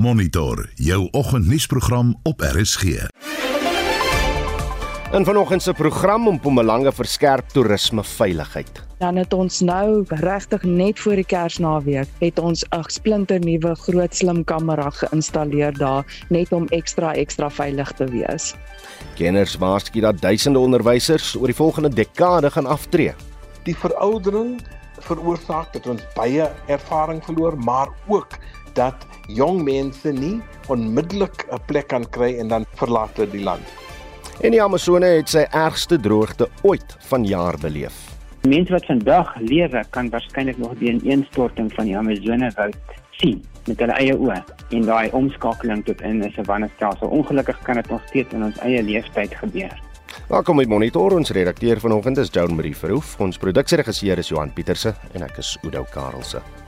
Monitor jou oggendnuusprogram op RSG. In vanoggend se program om Mpumalanga verskerp toerisme veiligheid. Dan het ons nou regtig net voor die Kersnaweek het ons 'n splinter nuwe groot slim kamera geïnstalleer daar net om ekstra ekstra veilig te wees. Kenners waarsku dat duisende onderwysers oor die volgende dekade gaan aftree. Die veroudering veroorsaak dat ons baie ervaring verloor, maar ook dat jong mense nie onmiddellik 'n plek kan kry en dan verlaat hulle die land. En die Amazone het sy ergste droogte ooit vanjaar beleef. Mense wat vandag lewe kan waarskynlik nog die ineenstorting van die Amazone woud sien met hulle eie oë en daai omskakeling tot in 'n savannestelsel. Ongelukkig kan dit nog steeds in ons eie leeftyd gebeur. Welkom by Monitor. Ons redakteur vanoggend is Joan Marie Verhoef. Ons produksieregisseur is Johan Pieterse en ek is Udo Karelse.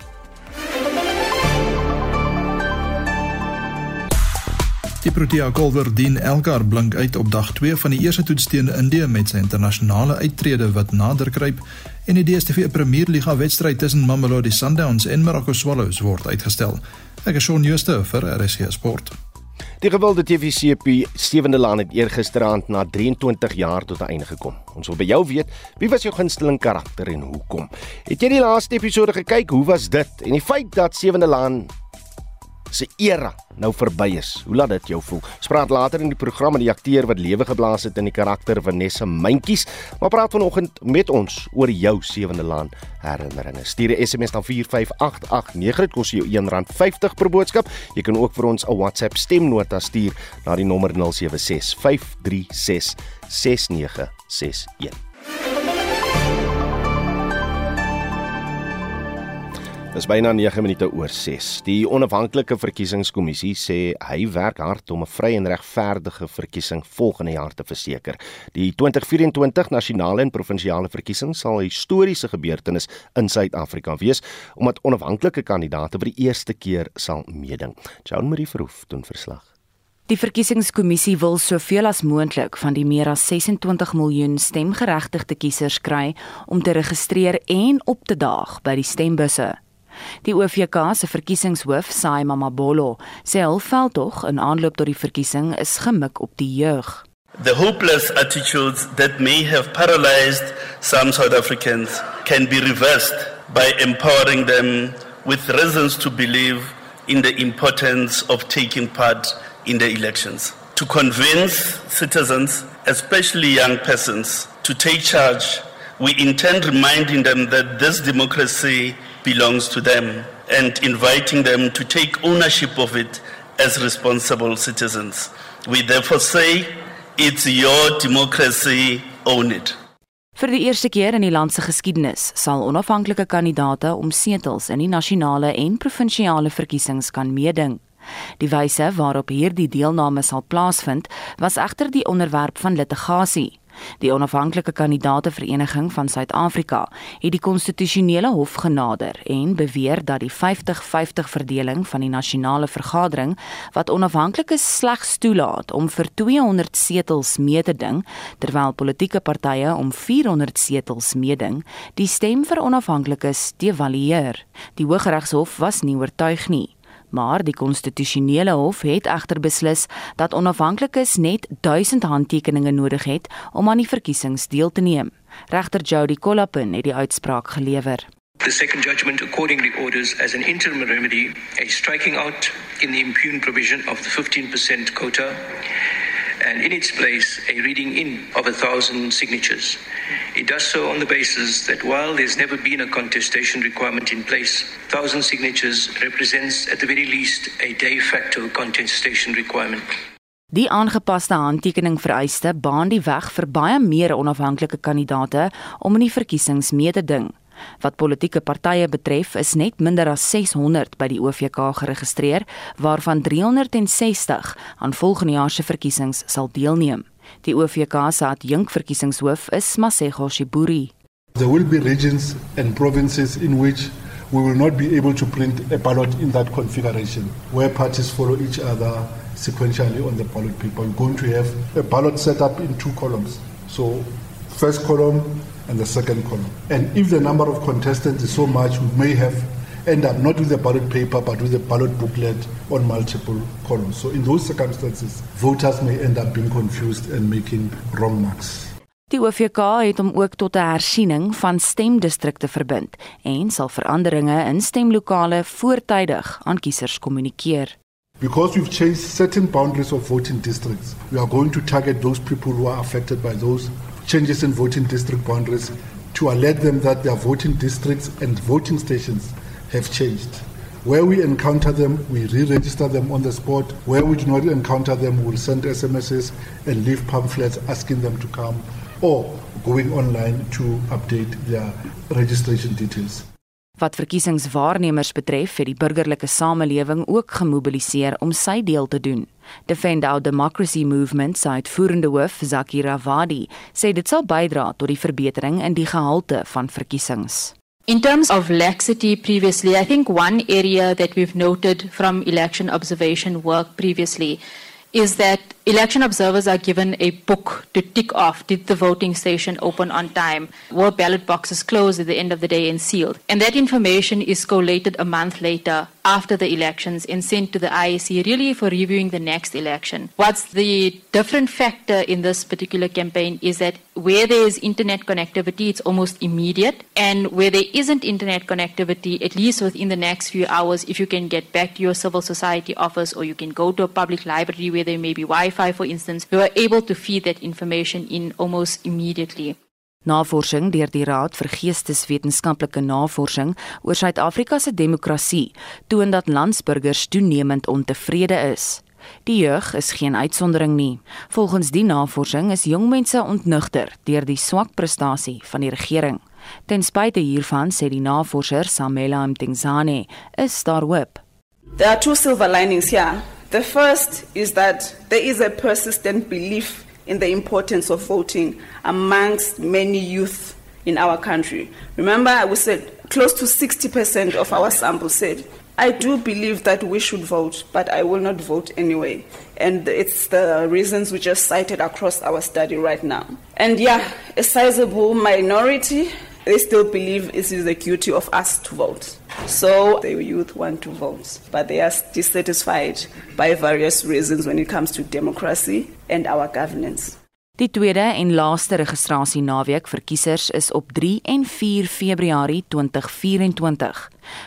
Die Protea Golfer Dean Elgar blink uit op dag 2 van die eerste toets teen Indië met sy internasionale uittrede wat nader kruip en die DStv Premier Liga wedstryd tussen Mamelodi Sundowns en Morocco Swallows word uitgestel. Ek is Shaun Schuster vir RSG Sport. Die gewilde TVCP sewende laan het eergisteraand na 23 jaar tot 'n einde gekom. Ons wil by jou weet, wie was jou gunsteling karakter en hoekom? Het jy die laaste episode gekyk? Hoe was dit? En die feit dat sewende laan se era nou verby is. Hoe laat dit jou voel? Spraak later in die program met die akteur wat lewe geblaas het in die karakter Vanessa Mentjies, maar praat vanoggend met ons oor jou sewende laan herinneringe. Stuur 'n SMS na 45889. Dit kos jou R1.50 per boodskap. Jy kan ook vir ons 'n WhatsApp stemnota stuur na die nommer 076 536 6961. Dis byna 9 minute oor 6. Die onafhanklike verkiesingskommissie sê hy werk hard om 'n vry en regverdige verkiesing volgende jaar te verseker. Die 2024 nasionale en provinsiale verkiesing sal 'n historiese gebeurtenis in Suid-Afrika wees omdat onafhanklike kandidaate vir die eerste keer sal meeding. Jean Marie Verhoef doen verslag. Die verkiesingskommissie wil soveel as moontlik van die meer as 26 miljoen stemgeregtigde kiesers kry om te registreer en op te daag by die stembusse. Die OVK se verkiesingshoof, Sai Mamabolo, sê hul veldtog in aanloop tot die verkiesing is gemik op die jeug. The hopeless attitudes that may have paralyzed some South Africans can be reversed by empowering them with reasons to believe in the importance of taking part in the elections. To convince citizens, especially young persons, to take charge, we intend reminding them that this democracy belongs to them and inviting them to take ownership of it as responsible citizens. We therefore say it's your democracy, own it. Vir die eerste keer in die land se geskiedenis sal onafhanklike kandidaate om setels in die nasionale en provinsiale verkiesings kan meeding. Die wyse waarop hierdie deelname sal plaasvind, was egter die onderwerp van litigasie. Die onafhanklike kandidatevereniging van Suid-Afrika het die konstitusionele hof genader en beweer dat die 50-50 verdeling van die nasionale vergadering wat onafhanklikes slegs toelaat om vir 200 setels mee te ding terwyl politieke partye om 400 setels meeding, die stem vir onafhanklikes devalueer. Die Hooggeregshof was nie oortuig nie maar die konstitusionele hof het egter beslis dat onafhanklikes net 1000 handtekeninge nodig het om aan die verkiesings deel te neem. Regter Jody Kollapin het die uitspraak gelewer. The second judgment accordingly orders as an interim remedy a striking out in the impugned provision of the 15% quota and in its place a reading in of a thousand signatures. It does so on the basis that while there's never been a contestation requirement in place, thousand signatures represents at the very least a de facto contestation requirement. Die aangepaste handtekening vereiste baan die weg vir baie meer onafhanklike kandidaate om in die verkiesings mee te ding. Wat politieke partye betref, is net minder as 600 by die OVK geregistreer, waarvan 360 aan volgende jaar se verkiesings sal deelneem. Die OVK se adjunk verkiesingshoof is Masego Shiburi. There will be regions and provinces in which we will not be able to print a ballot in that configuration where parties follow each other sequentially on the ballot paper. We're going to have a ballot set up in two columns. So first column and the second column. And if the number of contestants is so much, we may have end up not with the ballot paper but with the ballot booklet on multiple columns. So in those circumstances, voters may end up being confused and making wrong marks. Die OVK het hom ook tot 'n hersiening van stemdistrikte verbind en sal veranderinge in stemlokale voortydig aan kiesers kommunikeer. Because we've changed certain boundaries of voting districts, we are going to target those people who are affected by those changes in voting district boundaries to alert them that their voting districts and voting stations have changed. Where we encounter them, we re register them on the spot. Where we do not encounter them, we'll send SMSs and leave pamphlets asking them to come or going online to update their registration details. Wat verkiesingswaarnemers betref, het die burgerlike samelewing ook gemobiliseer om sy deel te doen. Defend Our Democracy Movement se uitvoerende hoof, Zakira Wadi, sê dit sal bydra tot die verbetering in die gehalte van verkiesings. In terms of laxity previously, I think one area that we've noted from election observation work previously is that election observers are given a book to tick off did the voting station open on time were ballot boxes closed at the end of the day and sealed. And that information is collated a month later after the elections and sent to the IEC really for reviewing the next election. What's the different factor in this particular campaign is that where there is internet connectivity it's almost immediate. And where there isn't internet connectivity at least within the next few hours if you can get back to your civil society office or you can go to a public library where there may be wi Wi-Fi for instance, we were able to feed that information in almost immediately. Navorsing deur die Raad vir Geesteswetenskaplike Navorsing oor Suid-Afrika se demokrasie toon dat landsburgers toenemend ontevrede is. Die jeug is geen uitsondering nie. Volgens die navorsing is jong mense ontnugter deur die swak prestasie van die regering. Ten spyte hiervan sê die navorser Samela Mtingzane, is daar hoop. There are two silver linings here. The first is that there is a persistent belief in the importance of voting amongst many youth in our country. Remember, we said close to 60% of our sample said, I do believe that we should vote, but I will not vote anyway. And it's the reasons we just cited across our study right now. And yeah, a sizable minority they still believe it is the duty of us to vote. So the youth want to vote, but they are dissatisfied by various reasons when it comes to democracy and our governance. Die tweede en laaste registrasie naweek vir kiesers is op 3 en 4 Februarie 2024.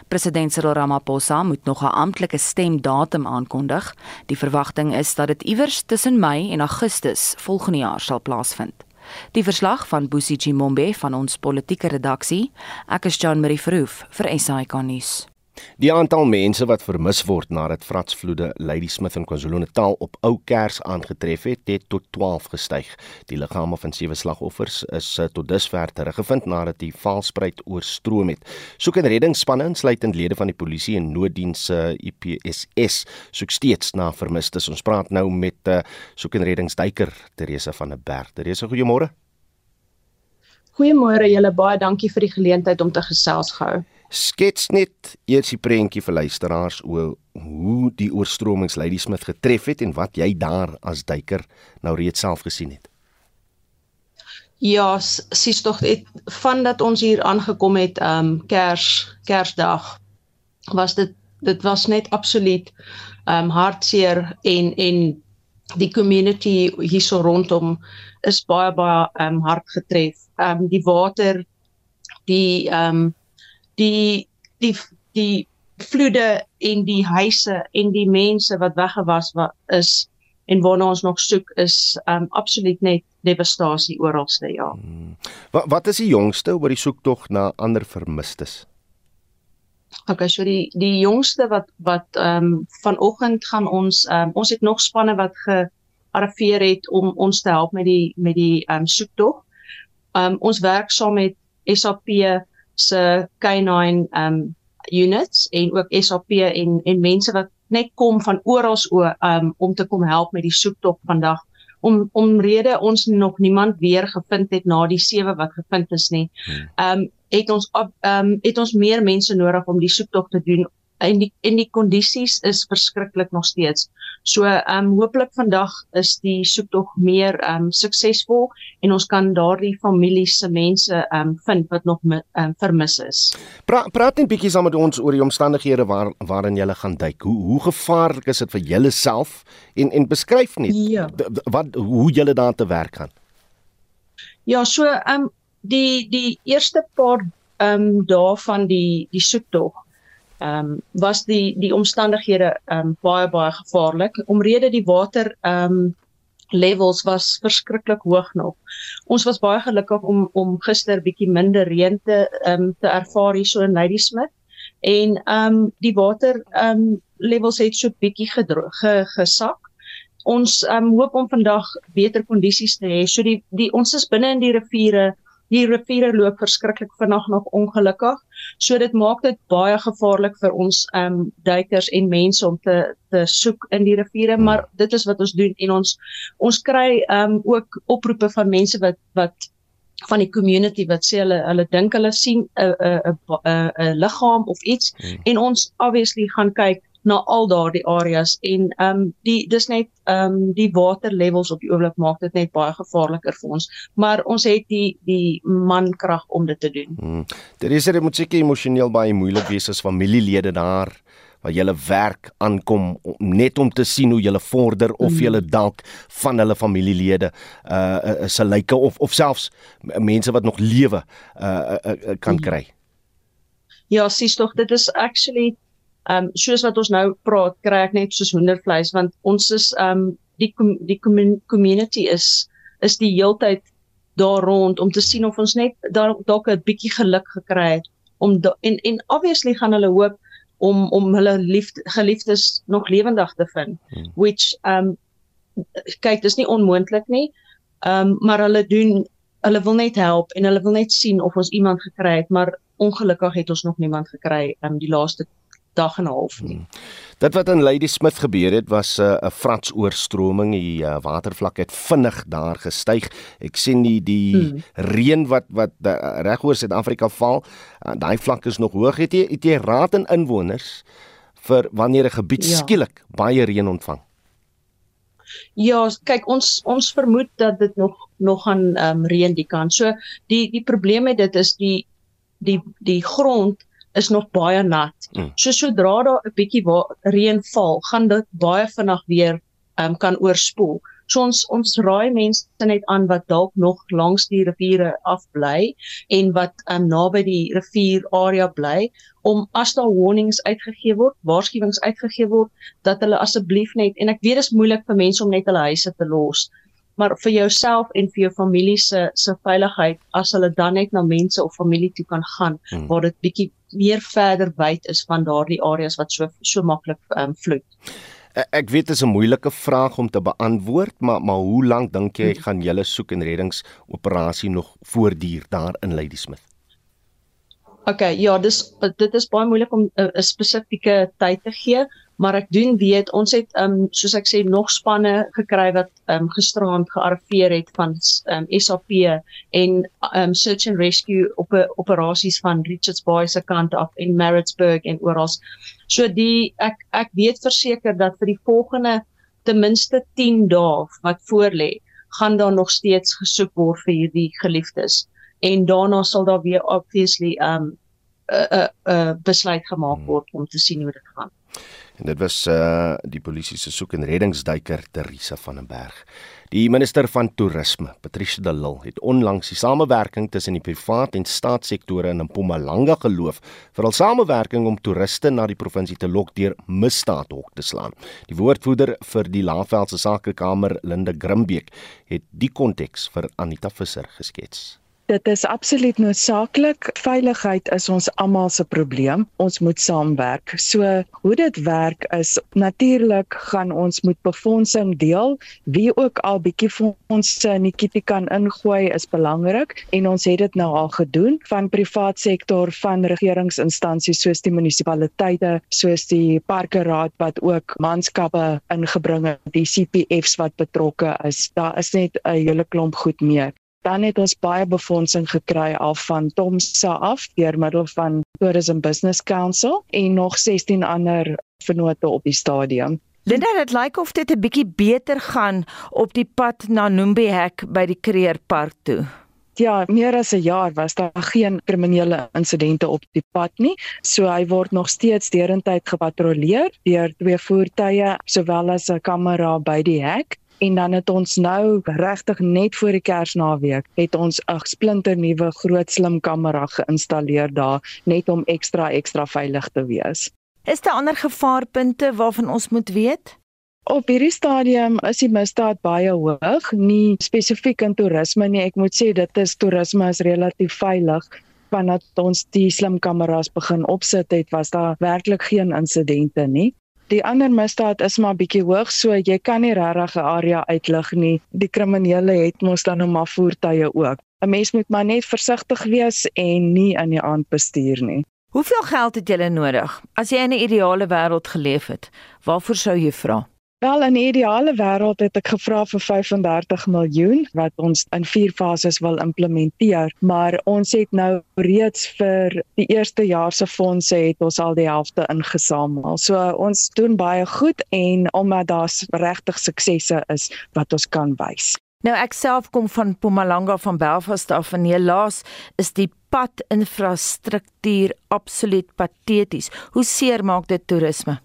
President Cyril Ramaphosa moet nog 'n amptelike stemdatum aankondig. Die verwagting is dat dit iewers tussen Mei en Augustus volgende jaar sal plaasvind. Die verslag van Bosie Chimombe van ons politieke redaksie. Ek is Jean Marie Verhoef vir SAK nuus. Die aantal mense wat vermis word nadat vratsvloede Ladysmith in KwaZulu-Natal op Ou Kers aangetref het, het tot 12 gestyg. Die liggame van sewe slagoffers is eh, tot dusver teruggevind nadat die Vaalspruit oorstroom het. Soek en reddingsspanne, insluitend lede van die polisie en nooddienste IPSS, soek steeds na vermistes. Ons praat nou met uh, soek en reddingsduiker Teresa van der Berg. Teresa, goeiemôre. Goeiemôre julle, baie dankie vir die geleentheid om te gesels gehou. Skets net eers die prentjie vir luisteraars oor hoe die oorstromings Ladysmith getref het en wat jy daar as duiker nou reeds self gesien het. Ja, sies tog dit vandat ons hier aangekom het, ehm um, Kers Kersdag was dit dit was net absoluut ehm um, hartseer en en die community hierso rondom is baie baie ehm um, hard getref. Ehm um, die water die ehm um, die die die vloede en die huise en die mense wat weggewas wat is en waarna ons nog soek is um absoluut net devastasie oralste ja. Hmm. Wat wat is die jongste oor die soektog na ander vermistes? Okay, so die die jongste wat wat um vanoggend gaan ons um ons het nog spanne wat gearriveer het om ons te help met die met die um soektog. Um ons werk saam met SAP se K9 um units en ook SAP en en mense wat net kom van oral um om te kom help met die soektog vandag om omrede ons nog niemand weer gevind het na die sewe wat gevind is nie. Hmm. Um het ons um het ons meer mense nodig om die soektog te doen en die en die kondisies is verskriklik nog steeds. So ehm um, hooplik vandag is die soektog meer ehm um, suksesvol en ons kan daardie families se mense ehm um, vind wat nog ehm um, vermis is. Pra, praat net bietjie saam met ons oor die omstandighede waar waarin jy gaan duik. Hoe hoe gevaarlik is dit vir julle self en en beskryf net ja. wat hoe julle daar te werk gaan. Ja, so ehm um, die die eerste paar ehm um, dae van die die soektog ehm um, was die die omstandighede ehm um, baie baie gevaarlik omrede die water ehm um, levels was verskriklik hoog nog. Ons was baie gelukkig om om gister bietjie minder reën te ehm um, te ervaar hier so in Ladysmith en ehm um, die water ehm um, levels het so bietjie ge, gesak. Ons ehm um, hoop om vandag beter kondisies te hê. So die die ons is binne in die riviere Die riviere loop verskriklik vinnig nog ongelukkig. So dit maak dit baie gevaarlik vir ons ehm um, duikers en mense om te te soek in die riviere, maar dit is wat ons doen en ons ons kry ehm um, ook oproepe van mense wat wat van die community wat sê hulle hulle dink hulle sien 'n 'n 'n 'n liggaam of iets hmm. en ons obviously gaan kyk na al daardie areas en ehm um, die dis net ehm um, die water levels op die oomblik maak dit net baie gevaarliker vir ons maar ons het die die mankrag om dit te doen. Hmm. Dit is dit moet seker emosioneel baie moeilik wees as familielede daar waar julle werk aankom net om te sien hoe julle vorder of mm. julle dalk van hulle familielede uh 'n lyke of of selfs mense wat nog lewe uh, uh, uh kan mm. kry. Ja, sies tog dit is actually Ehm um, soos wat ons nou praat, kry ek net soos hoendervleis want ons is ehm um, die die community is is die heeltyd daar rond om te sien of ons net dalk dalk 'n bietjie geluk gekry het om en en obviously gaan hulle hoop om om hulle liefde geliefdes nog lewendig te vind hmm. which ehm um, kyk dis nie onmoontlik nie ehm um, maar hulle doen hulle wil net help en hulle wil net sien of ons iemand gekry het maar ongelukkig het ons nog niemand gekry ehm um, die laaste dag en 'n half nie. Hmm. Dit wat in Lady Smith gebeur het was 'n uh, 'n frats oorstroming, die uh, watervlak het vinnig daar gestyg. Ek sien die die hmm. reën wat wat uh, reg oor Suid-Afrika val, uh, daai vlak is nog hoog. Het jy het jy raad en inwoners vir wanneer 'n gebied ja. skielik baie reën ontvang? Ja, kyk ons ons vermoed dat dit nog nog gaan ehm um, reën die kant. So die die probleem met dit is die die die grond is nog baie nat. Mm. So sodra daar 'n bietjie reën val, gaan dit baie vinnig weer um, kan oorspoel. So ons ons raai mense net aan wat dalk nog langs die riviere afbly en wat um, naby die rivier area bly om as daar warnings uitgegee word, waarskuwings uitgegee word dat hulle asseblief net en ek weet dit is moeilik vir mense om net hulle huise te los maar vir jouself en vir jou familie se se veiligheid as hulle dan net na mense of familie toe kan gaan hmm. waar dit bietjie meer verder wyd is van daardie areas wat so so maklik ehm um, vloei. Ek weet dit is 'n moeilike vraag om te beantwoord, maar maar hoe lank dink jy gaan julle soek en reddingsoperasie nog voortduur daar in Ladysmith? OK, ja, dis dit is baie moeilik om 'n spesifieke tyd te gee, maar ek doen weet ons het ehm um, soos ek sê nog spanne gekry wat ehm um, gisteraand gearriveer het van ehm um, SAP en ehm um, search and rescue op operasies van Richards Bay se kant af en Maritzburg en oral. So die ek ek weet verseker dat vir die volgende ten minste 10 dae wat voorlê, gaan daar nog steeds gesoek word vir hierdie geliefdes en daarna sal daar weer obviously ehm um, 'n uh, 'n uh, uh, besluit gemaak word om te sien hoe dit gaan. En dit was uh die polisie se soek en reddingsduiker Teresa van den Berg. Die minister van toerisme, Patricia de Lille, het onlangs die samewerking tussen die privaat en staatssektore in Mpumalanga geloof vir al samewerking om toeriste na die provinsie te lok deur misdaadhok te slaan. Die woordvoerder vir die Laagveldse Sakekamer, Linde Grimbeek, het die konteks vir Anita Visser geskets. Dit is absoluut noodsaaklik. Veiligheid is ons almal se probleem. Ons moet saamwerk. So hoe dit werk is natuurlik gaan ons moet befondsing deel. Wie ook al bietjie fondse in die kitty kan ingooi is belangrik en ons het dit nou al gedoen van privaat sektor van regeringsinstansies soos die munisipaliteite, soos die parkeraad wat ook manskappe ingebring het, die CPFs wat betrokke is. Daar is net 'n hele klomp goed meer. Dan het ons baie befondsing gekry af van Tomsa af deur middel van Tourism Business Council en nog 16 ander vennote op die stadium. Linda, dit lyk of dit 'n bietjie beter gaan op die pad na Nombiehek by die Kreerpark toe. Ja, meer as 'n jaar was daar geen kriminele insidente op die pad nie. So hy word nog steeds derentyd gepatrolleer deur twee voertuie sowel as 'n kamera by die hek. En dan het ons nou regtig net voor die Kersnaweek het ons 'n splinter nuwe groot slim kamera geïnstalleer daar net om ekstra ekstra veilig te wees. Is daar ander gevaarpunte waarvan ons moet weet? Op hierdie stadium is die misdaad baie hoog, nie spesifiek in toerisme nie. Ek moet sê dit is toerisme is relatief veilig vandat ons die slim kameras begin opsit het, was daar werklik geen insidente nie. Die ander misdaad is maar bietjie hoog, so jy kan nie regtig 'n area uitlig nie. Die kriminele het mos dan nou maar voertuie ook. 'n Mens moet maar net versigtig wees en nie in die aand bestuur nie. Hoeveel geld het jy nodig? As jy in 'n ideale wêreld geleef het, waarvoor sou jy vra? Wel in 'n ideale wêreld het ek gevra vir 35 miljoen wat ons in vier fases wil implementeer, maar ons het nou reeds vir die eerste jaar se fondse het ons al die helfte ingesamel. So ons doen baie goed en omdat daar regtig suksesse is wat ons kan wys. Nou ek self kom van Mpumalanga van Belfast af en helaas is die padinfrastruktuur absoluut pateties. Hoe seer maak dit toerisme?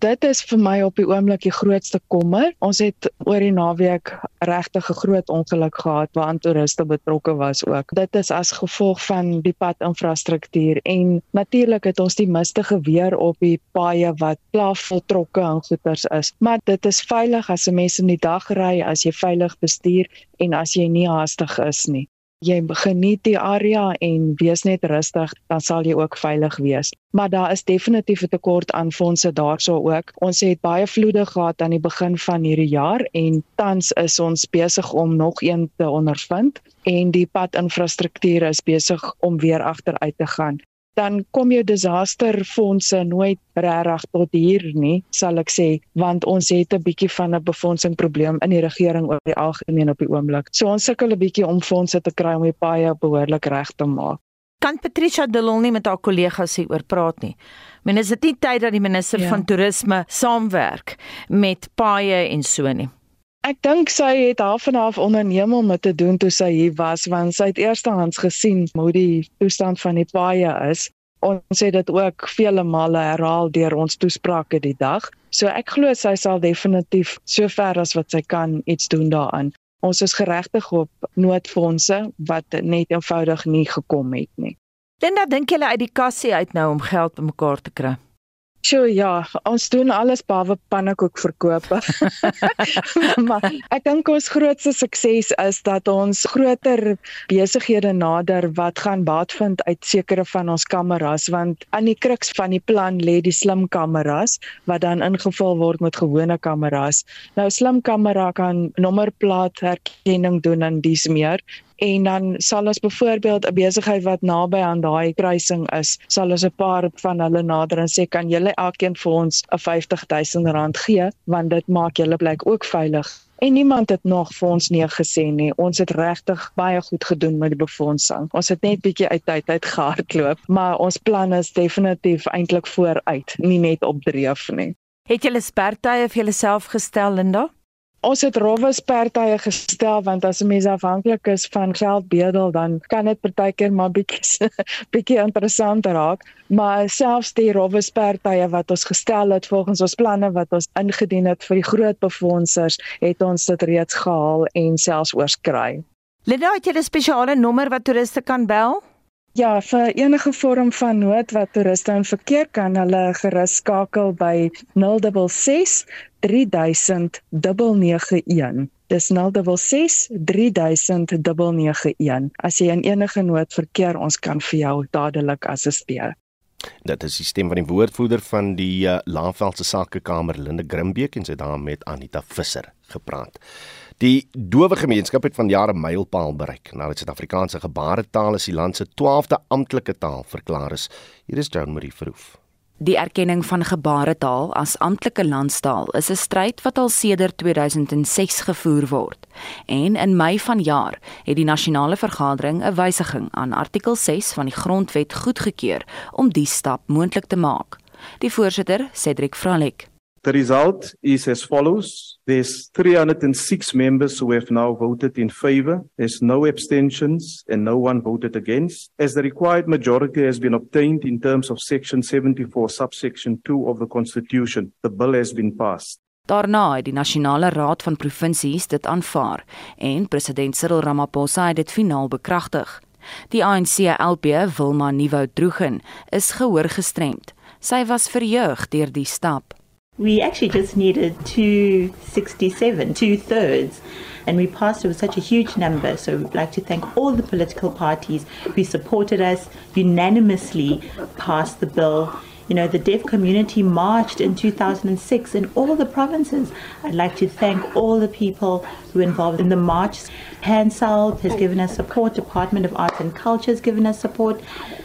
Dit is vir my op die oomblik die grootste kommer. Ons het oor die naweek regtig 'n groot ongeluk gehad waar toeriste betrokke was ook. Dit is as gevolg van die padinfrastruktuur en natuurlik het ons die mistige weer op die paaie wat plaas voltrokke en goeters is. Maar dit is veilig as 'n mens in die dag ry, as jy veilig bestuur en as jy nie haastig is nie jy geniet die area en wees net rustig, dan sal jy ook veilig wees. Maar daar is definitief 'n tekort aan fondse daarso ook. Ons het baie vloede gehad aan die begin van hierdie jaar en tans is ons besig om nog een te ondervind en die padinfrastruktuur is besig om weer agteruit te gaan dan kom jou disasterfondse nooit regtig tot hier nie, sal ek sê, want ons het 'n bietjie van 'n befondsingsprobleem in die regering oor die algemeen op die oomblik. So ons sukkel 'n bietjie om fondse te kry om die paaie behoorlik reg te maak. Kan Patricia Delon nie met haar kollegas hieroor praat nie? Men is dit nie tyd dat die minister ja. van toerisme saamwerk met paaie en so nie. Ek dink sy het half en half onderneem om te doen toe sy hier was want sy het eerstehands gesien hoe die toestand van die paaie is. Ons het dit ook vele male herhaal deur ons toesprake die dag. So ek glo sy sal definitief sover as wat sy kan iets doen daaraan. Ons is geregtig op noodfondse wat net eenvoudig nie gekom het nie. Linda, dink jy hulle uit die kassie uit nou om geld bymekaar te kry? Sjoe ja, ons doen alles behalwe pannekoek verkoop. maar ek dink ons grootste sukses is dat ons groter besighede nader wat gaan baat vind uit sekere van ons kameras want aan die kruks van die plan lê die slim kameras wat dan ingevul word met gewone kameras. Nou slim kamera kan nommerplaat herkenning doen en dis meer en dan sal ons byvoorbeeld 'n besigheid wat naby aan daai kruising is, sal ons 'n paar van hulle nader en sê kan julle elkeen vir ons 'n 50000 rand gee want dit maak julle plek ook veilig. En niemand het nog vir ons nee gesê nie. Ons het regtig baie goed gedoen met die befondsing. Ons het net bietjie uit tyd uit gehardloop, maar ons plan is definitief eintlik vooruit, nie net op dreef nie. Het julle spertye vir julleself gestel, Linda? Ons het rowwe spertye gestel want as 'n mens afhanklik is van geldbedel dan kan dit partykeer maar bietjie bietjie interessant raak maar selfs die rowwe spertye wat ons gestel het volgens ons planne wat ons ingedien het vir die groot befondsers het ons dit reeds gehaal en selfs oorskry. Linda, het jy 'n spesiale nommer wat toeriste kan bel? Ja, vir enige vorm van nood wat toeriste in verkeer kan hulle gerus skakel by 066 3000 991. Dis 066 3000 991. As jy in enige nood verkeer, ons kan vir jou dadelik assisteer. Dit is die stem van die woordvoerder van die uh, Laanveldse Sakekamer Linde Grimbeek en sy dame met Anita Visser gepraat. Die dowe gemeenskap het van jare mylpaal bereik nadat Suid-Afrikaanse gebaretaal as die land se 12de amptelike taal verklaar is. Hier is Joan Marie Verhoef. Die erkenning van gebaretaal as amptelike landstaal is 'n stryd wat al sedert 2006 gevoer word. En in Mei vanjaar het die nasionale vergadering 'n wysiging aan artikel 6 van die grondwet goedgekeur om die stap moontlik te maak. Die voorsitter, Cedric Fralik, The result is as follows. There's 306 members who have now voted in favor. There's no abstentions and no one voted against. As the required majority has been obtained in terms of section 74 subsection 2 of the constitution, the bill has been passed. Daarna het die Nasionale Raad van Provinsies dit aanvaar en president Cyril Ramaphosa het dit finaal bekragtig. Die ANC LP Wilma Nieuwou Droegen is gehoor gestremd. Sy was verheug deur die stap. We actually just needed 267, two thirds, and we passed it with such a huge number. So we'd like to thank all the political parties who supported us, unanimously passed the bill. You know, the deaf community marched in 2006 in all the provinces. I'd like to thank all the people who were involved in the march. Hansel has given us support, Department of Arts and Culture has given us support.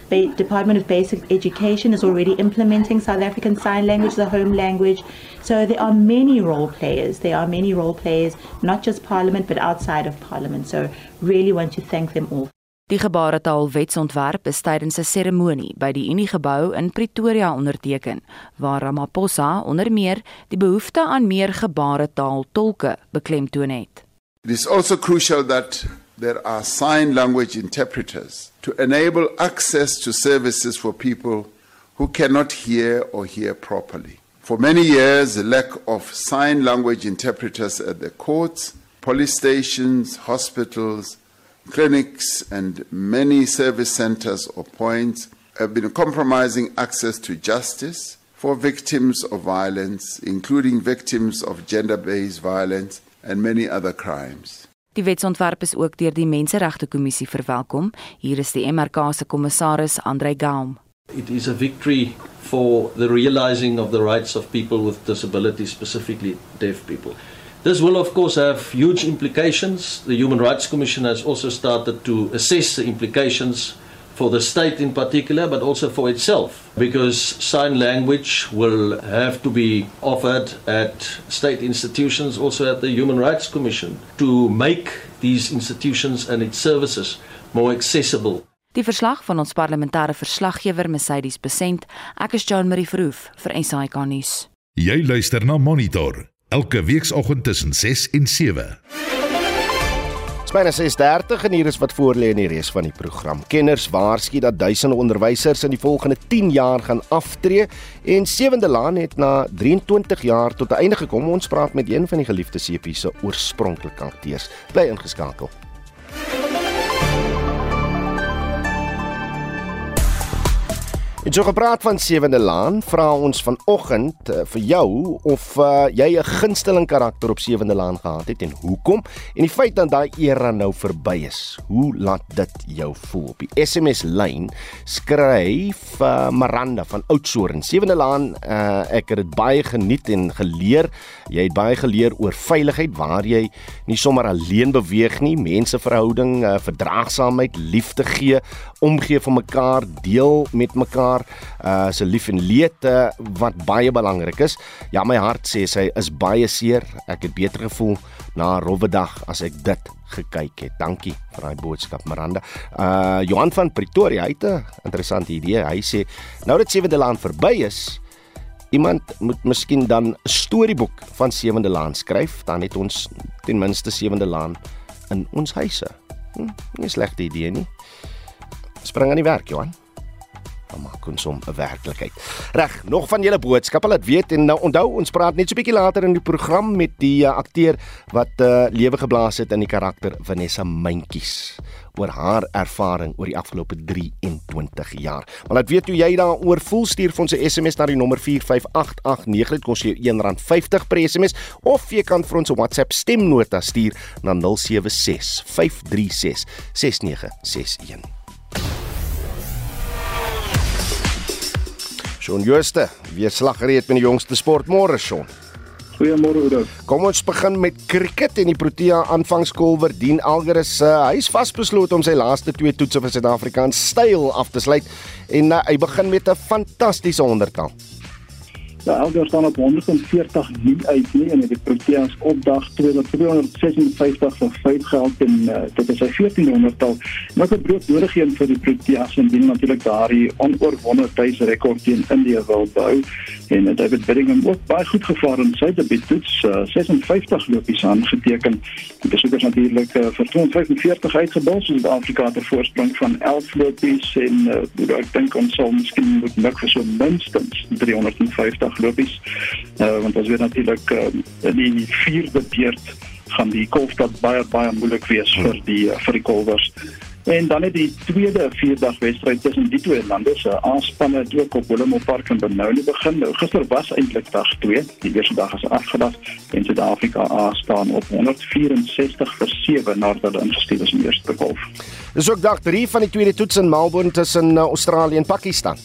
The Department of Basic Education is already implementing South African Sign Language, the home language. So there are many role players. There are many role players, not just Parliament, but outside of Parliament. So really want to thank them all. Die gebaretaal wetsontwerp is tydens 'n seremonie by die Uniegebou in Pretoria onderteken, waar Ramaphosa onder meer die behoefte aan meer gebaretaal tolke beklemtoon het. It is also crucial that there are sign language interpreters to enable access to services for people who cannot hear or hear properly. For many years, the lack of sign language interpreters at the courts, police stations, hospitals, clinics, and many service centers or points have been compromising access to justice for victims of violence, including victims of gender based violence and many other crimes. Die wetsontwerp is ook deur die Menseregte Kommissie verwelkom. Hier is die MRK se kommissaris Andre Gaum. It is a victory for the realizing of the rights of people with disabilities, specifically deaf people. This will, of course, have huge implications. The Human Rights Commission has also started to assess the implications for the state in particular, but also for itself, because sign language will have to be offered at state institutions, also at the Human Rights Commission, to make these institutions and its services more accessible. Die verslag van ons parlementêre verslaggewer Mercedes Besent, ek is Joan Marie Verhoef vir SAK nuus. Jy luister na Monitor elke weekoggend tussen 6 en 7 byna 6:30 en hier is wat voorlê in die res van die program. Kenners waarsku dat duisende onderwysers in die volgende 10 jaar gaan aftree en Sewende Laan het na 23 jaar tot 'n einde gekom. Ons praat met een van die geliefde CP se oorspronklike akteurs. Bly ingeskakel. En so gepraat van Sewende Laan, vra ons vanoggend uh, vir jou of uh, jy 'n gunsteling karakter op Sewende Laan gehad het en hoekom? En die feit dat daai era nou verby is, hoe laat dit jou voel? Op die SMS lyn skryf uh, Maranda van Oudtshoorn. Sewende Laan, uh, ek het dit baie geniet en geleer. Jy het baie geleer oor veiligheid waar jy nie sommer alleen beweeg nie, menseverhouding, uh, verdraagsaamheid, liefde gee, omgee vir mekaar, deel met mekaar uh se lief en leed uh, wat baie belangrik is. Ja, my hart sê sy is baie seer. Ek het beter gevoel na 'n rowwe dag as ek dit gekyk het. Dankie vir daai boodskap Miranda. Uh Johan van Pretoria het 'n interessante idee. Hy sê nou dat Sewende Laan verby is, iemand moet miskien dan 'n storieboek van Sewende Laan skryf, dan het ons ten minste Sewende Laan in ons huise. Hm, nie slegte idee nie. Spring aan die werk, Johan dan maak ons hom 'n werklikheid. Reg, nog van julle boodskappe laat weet en nou onthou ons praat net so 'n bietjie later in die program met die uh, akteur wat uh, lewe geblaas het in die karakter Vanessa Mentjies oor haar ervaring oor die afgelope 23 jaar. Maar laat weet hoe jy daaroor voel stuur vir ons 'n SMS na die nommer 45889 dit kos jou R1.50 per SMS of jy kan vir ons 'n WhatsApp stemnota stuur na 076 536 6961. Shaun Jooste, weer slaggereed met die jongste sport môre Shaun. Goeiemôre Oudo. Kom ons begin met cricket en die Protea aanvangskolwer Dien Algeris. Uh, hy is vasbeslote om sy laaste twee toetse vir Suid-Afrika in styl af te sluit en uh, hy begin met 'n fantastiese honderdtal. Ja, Elder staan op 140 nie uit nie en die Proteas op dag 256 vir 5 geld en uh, dit is sy 1400 tal. Wat 'n brood nodig een vir die Proteas en dien natuurlik daardie onoorwonde tuis rekord teen India wil bou en uh, David Bedingham ook baie goed gevaar in sy debuuttoets uh, 56 lopies aangeteken. Die besoekers natuurlik uh, vir 245 uitgebal so in Afrika te voorsprong van 11 lopies en uh, ek dink ons sal miskien moet mik vir so minstens 350 lopies. Uh, want as weet natuurlik uh, die vierde beurt gaan die Kolfstad baie baie moeilik wees hmm. vir die uh, vir die Kolwers. En dan het die tweede vierdag wedstryd tussen die twee lande se aanspanne ook op Willem Park in Benoni begin. Nou gister was eintlik dag 2. Die eerste dag is afgedag en Suid-Afrika staan op 164 vir 7 nadat hulle ingestuur is in die eerste golf. Dis ook dag 3 van die tweede toets in Melbourne tussen Australië en Pakistan.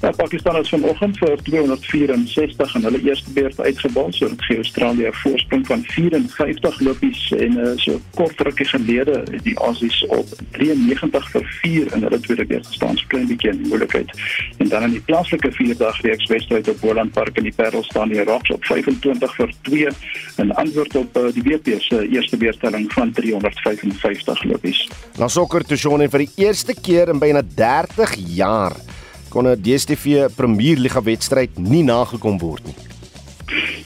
Ja, Pakistan het vanoggend vir 264 en hulle eerste beurt uitgebal, so dit gee Australië 'n voorsprong van 54 lopies en uh, so kort rukkie gelede het die Aussies op 93 vir 4 in hulle tweede beurt gestaan, so klein bietjie in moeilikheid. En dan in die plaaslike vierdag reeks wedstryd op Boland Park in die Parel staan die Rocks op 25 vir 2 en antwoord op uh, die WP se eerste beurtelling van 355 lopies. Na sokker te sien vir die eerste keer in byna 30 jaar kon 'n DStv Premier Liga wedstryd nie nagekom word nie.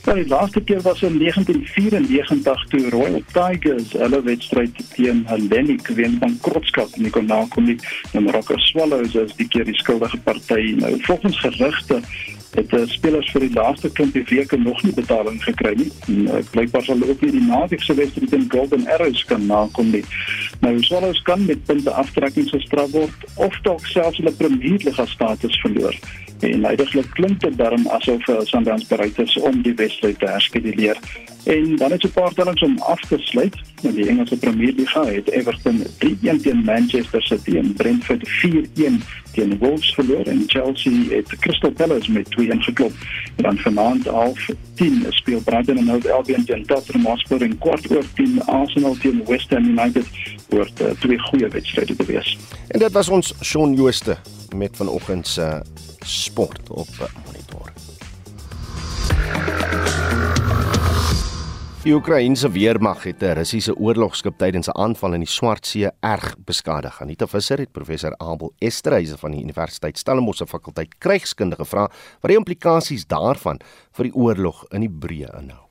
Ja, die laaste keer was in 1994 toe Royal Tigers hulle wedstryd teen Hellenic wen van Krotskap en kon nakom nie. En Rocker Swallows is die keer die skuldige party. Nou volgens gerugte het uh, spelers vir die laaste klompie weke nog nie betaling gekry nie. Uh, Blykbaar sal ook nie die naweek se wedstryd teen Golden Arrows kan nakom nie. Nou Swallows kan met punte aftrekking gestraf word of dalk selfs hulle Premier Liga status verloor. En uiteindelik klink dit dan asof uh, Sundowns bereid is om die wedstryd te herskeduleer. En dan het 'n paar tellings om af te sluit. In die Engelse Premier League het Everton 3-1 teen Manchester City en Brentford 4-1 teen Wolves verloor en Chelsea het Crystal Palace met 2-1 geklop. En dan vanaand half 10 speel Brighton en Hove Albion teen Tottenham Hotspur en kwart oor 10 Arsenal teen West Ham United word uh, twee goeie wedstryde te wees. En dit was ons Shaun Jooste met vanoggend se sport op monitor. Die Oekraïense weermag het 'n Russiese oorlogskip tydens 'n aanval in die Swartsee erg beskadig. Anita Visser het professor Abel Esterhuise van die Universiteit Stellenbosch se fakulteit krygskunde gevra wat die implikasies daarvan vir die oorlog in die breë inhou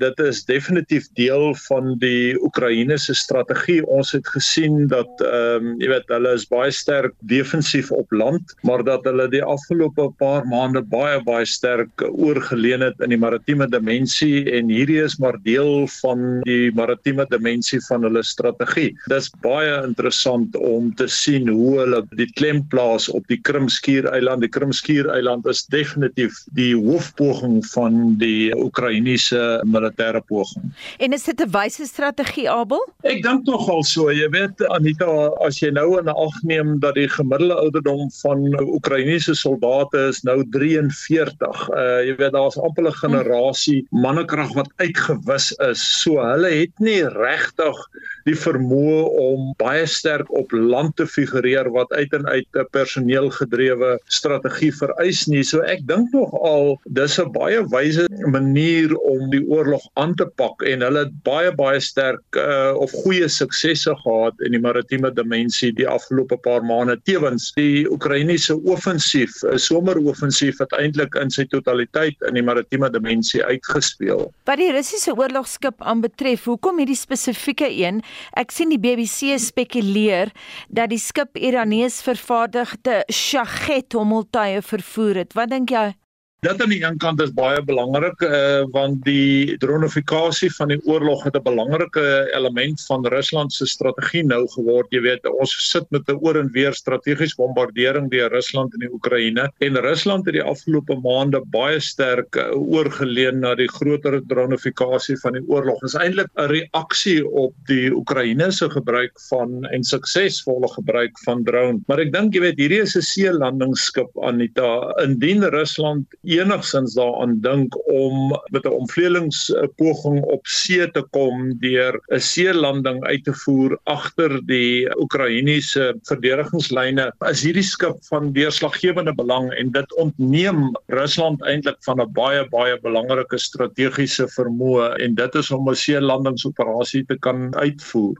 dit is definitief deel van die Oekraïne se strategie. Ons het gesien dat ehm um, jy weet hulle is baie sterk defensief op land, maar dat hulle die afgelope paar maande baie baie sterk oorgeleen het in die maritieme dimensie en hierdie is maar deel van die maritieme dimensie van hulle strategie. Dit is baie interessant om te sien hoe hulle die klem plaas op die Krimskiereiland. Die Krimskiereiland is definitief die hoofpoging van die Oekraïense militêre poging. En is dit 'n wyse strategie Abel? Ek dink nogal so. Jy weet Anita, as jy nou in ag neem dat die gemiddelde ouderdom van Oekraïense soldate is nou 43. Uh jy weet daar's amper 'n generasie mannekrag wat uitgewis is. So hulle het nie regtig die vermoë om baie sterk op land te figureer wat uit en uit 'n personeelgedrewe strategie vereis nie. So ek dink nog al dis 'n baie wyse manier om die oorlog oorlog aan te pak en hulle het baie baie sterk uh, of goeie suksesse gehad in die maritieme dimensie die afgelope paar maande tewens die Oekraïense offensief 'n someroffensief het eintlik in sy totaliteit in die maritieme dimensie uitgespeel. Wat die Russiese oorlogskip aanbetref, hoekom hierdie spesifieke een? Ek sien die BBC spekuleer dat die skip Iranees vervaardigde Shahed hommeltuie vervoer het. Wat dink jy? Dit aan die een kant is baie belangrik uh, want die dronifikasie van die oorlog het 'n belangrike element van Rusland se strategie nou geword. Jy weet, ons sit met 'n oor en weer strategiese bombardering deur Rusland in die Oekraïne en Rusland het die afgelope maande baie sterk uh, oorgeleen na die groter dronifikasie van die oorlog. Dit is eintlik 'n reaksie op die Oekraïne se gebruik van en suksesvolle gebruik van drone. Maar ek dink jy weet, hierdie is 'n see landingsskip Anita. Indien Rusland enigsins daaraan dink om met 'n omvleelingspoging op see te kom deur 'n seelanding uit te voer agter die Oekraïense verdedigingslyne, is hierdie skip van deurslaggewende belang en dit ontneem Rusland eintlik van 'n baie baie belangrike strategiese vermoë en dit is om 'n seelandingsoperasie te kan uitvoer.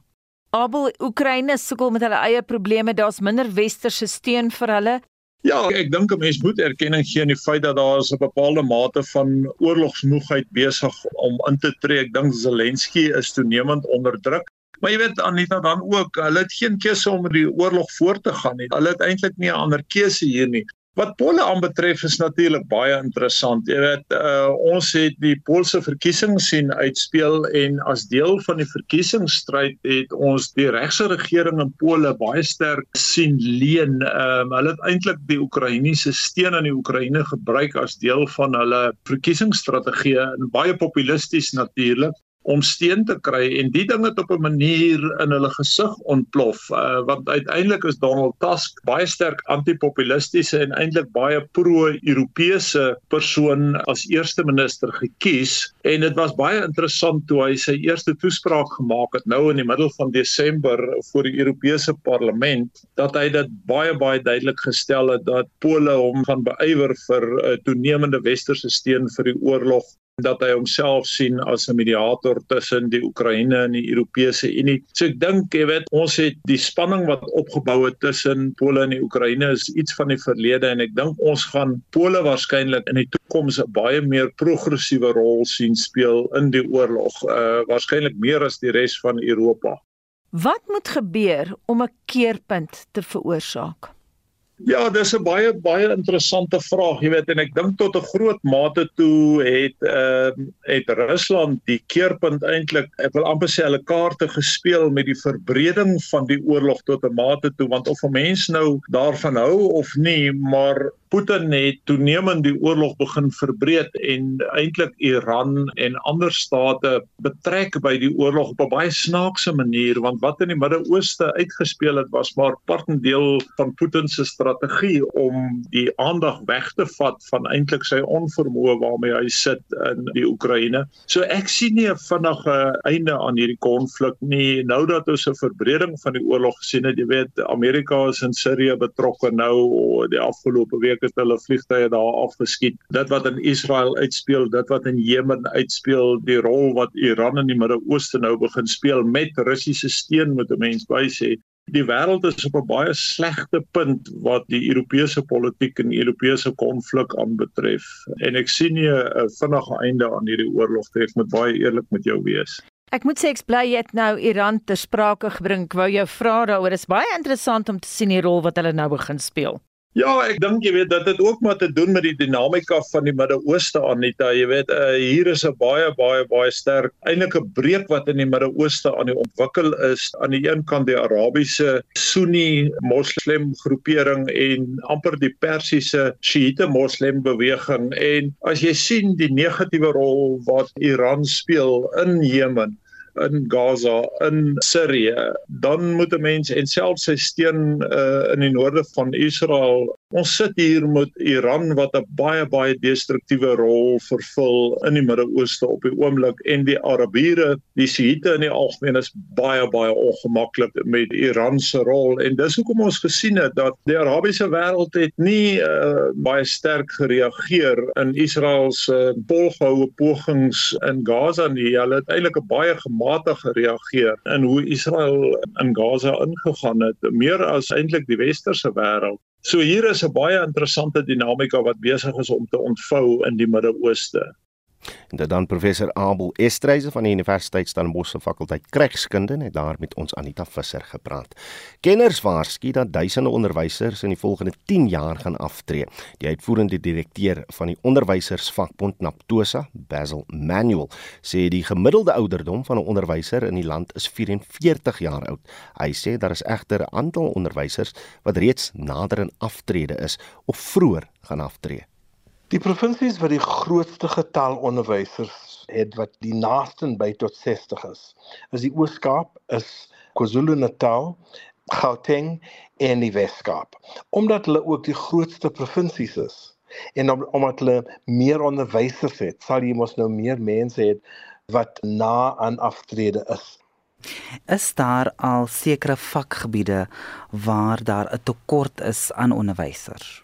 Abel Oekraïne sukkel met hulle eie probleme. Daar's minder westerse steun vir hulle. Ja, ek dink 'n mens moet erkenning gee aan die feit dat daar 'n bepaalde mate van oorlogsmoegheid besig om in te tree. Ek dink Zelensky is toenemend onder druk. Maar jy weet Anita dan ook, hulle het geen keuse om die oorlog voort te gaan nie. Hulle het eintlik nie 'n ander keuse hier nie. Wat Pole aanbetref is natuurlik baie interessant. Jy weet, uh, ons het die Poolse verkiesings sien uitspeel en as deel van die verkiesingsstryd het ons die regse regering in Pole baie sterk sien leen. Um, hulle het eintlik die Oekraïense steun aan die Oekraïne gebruik as deel van hulle verkiesingsstrategie en baie populisties natuurlik om steun te kry. En die ding het op 'n manier in hulle gesig ontplof uh, want uiteindelik is Donald Tusk baie sterk antipopulistiese en eintlik baie pro-Europese persoon as eerste minister gekies. En dit was baie interessant toe hy sy eerste toespraak gemaak het nou in die middel van Desember voor die Europese parlement dat hy dit baie baie duidelik gestel het dat Pole hom gaan beywer vir 'n uh, toenemende westerse steun vir die oorlog dat hy homself sien as 'n mediator tussen die Oekraïne en die Europese Unie. So ek dink jy weet ons het die spanning wat opgebou het tussen Pole en die Oekraïne is iets van die verlede en ek dink ons gaan Pole waarskynlik in die toekoms 'n baie meer progressiewe rol sien speel in die oorlog, uh waarskynlik meer as die res van Europa. Wat moet gebeur om 'n keerpunt te veroorsaak? Ja, dis 'n baie baie interessante vraag, jy weet en ek dink tot 'n groot mate toe het ehm uh, het Rusland die keerpunt eintlik ek wil amper sê hulle kaarte gespeel met die verbreding van die oorlog tot 'n mate toe want of 'n mens nou daarvan hou of nie, maar Putin het toenemend die oorlog begin verbreed en eintlik Iran en ander state betrek by die oorlog op 'n baie snaakse manier want wat in die Midde-Ooste uitgespeel het was maar part en deel van Putin se strategie om die aandag weg te vat van eintlik sy onvermoë waarmee hy sit in die Oekraïne. So ek sien nie 'n vinnige einde aan hierdie konflik nie. Nou dat ons 'n verbreding van die oorlog gesien het, jy weet Amerika is in Sirië betrokke nou die afgelope week het hulle vliegtye daar afgeskiet. Dit wat in Israel uitspeel, dit wat in Jemen uitspeel, die rol wat Iran in die Midde-Ooste nou begin speel met Russiese steun moet 'n mens bysê. Die wêreld is op 'n baie slegte punt wat die Europese politiek en Europese konflik aanbetref. En ek sien nie 'n vinnige einde aan hierdie oorlog nie, ek moet baie eerlik met jou wees. Ek moet sê ek bly jy het nou Iran ter sprake gebring. Ek wou jou vra daaroor. Dit is baie interessant om te sien die rol wat hulle nou begin speel. Ja, ek dink jy weet dat dit ook maar te doen met die dinamika van die Midde-Ooste Anita. Jy weet uh, hier is 'n baie baie baie sterk eintlik 'n breek wat in die Midde-Ooste aan die ontwikkel is. Aan die een kant die Arabiese Sunni Moslem groepering en amper die Persiese Shiite Moslem beweging en as jy sien die negatiewe rol wat Iran speel in Jemen in Gaza, in Sirië, dan moet 'n mens en selfs sy steun uh, in die noorde van Israel Ons sit hier met Iran wat 'n baie baie destruktiewe rol vervul in die Midde-Ooste op die oomblik en die Arabiere, die Shiite in die algemeen is baie baie ongemaklik met Iran se rol en dis hoekom ons gesien het dat die Arabiese wêreld het nie uh, baie sterk gereageer in Israel se uh, volgehoue pogings in Gaza nie. Hulle het eintlik 'n baie gematigde gereageer in hoe Israel in Gaza ingegaan het, meer as eintlik die westerse wêreld. So hier is 'n baie interessante dinamika wat besig is om te ontvou in die Midde-Ooste. En dit dan professor Abel Estreise van die Universiteit Stellenbosch fakulteit Krygskunde het daar met ons Anita Visser gepraat. Kenners waarsku dat duisende onderwysers in die volgende 10 jaar gaan aftree. Die uitvoerende direkteur van die onderwysersvakbond Naptosa, Basil Manuel, sê die gemiddelde ouderdom van 'n onderwyser in die land is 44 jaar oud. Hy sê daar is egter 'n aantal onderwysers wat reeds nader aan aftrede is of vroeër gaan aftree. Die provinsies wat die grootste getal onderwysers het wat die naaste by tot 60 is, is die Oos-Kaap, is KwaZulu-Natal, Gauteng en die Wes-Kaap. Omdat hulle ook die grootste provinsies is, En om, omdat hulle meer onderwysers het, sal jy mos nou meer mense hê wat na aan aftrede is. Is daar al sekere vakgebiede waar daar 'n tekort is aan onderwysers?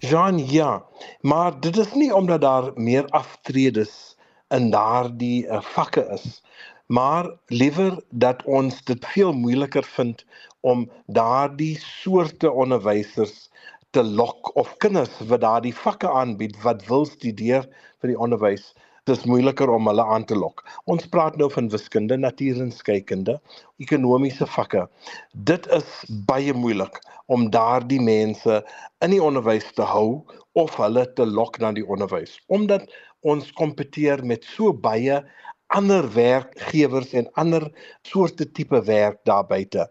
Jean, ja, maar dit is nie omdat daar meer aftredes in daardie uh, vakke is, maar liewer dat ons dit veel moeiliker vind om daardie soorte onderwysers te lok of kinders wat daardie vakke aanbied wat wil studeer vir die onderwys dis moeiliker om hulle aan te lok. Ons praat nou van wiskunde, natuurenskykende, ekonomiese vakke. Dit is baie moeilik om daardie mense in die onderwys te hou of hulle te lok na die onderwys omdat ons kompeteer met so baie ander werkgewers en ander soorte tipe werk daar buite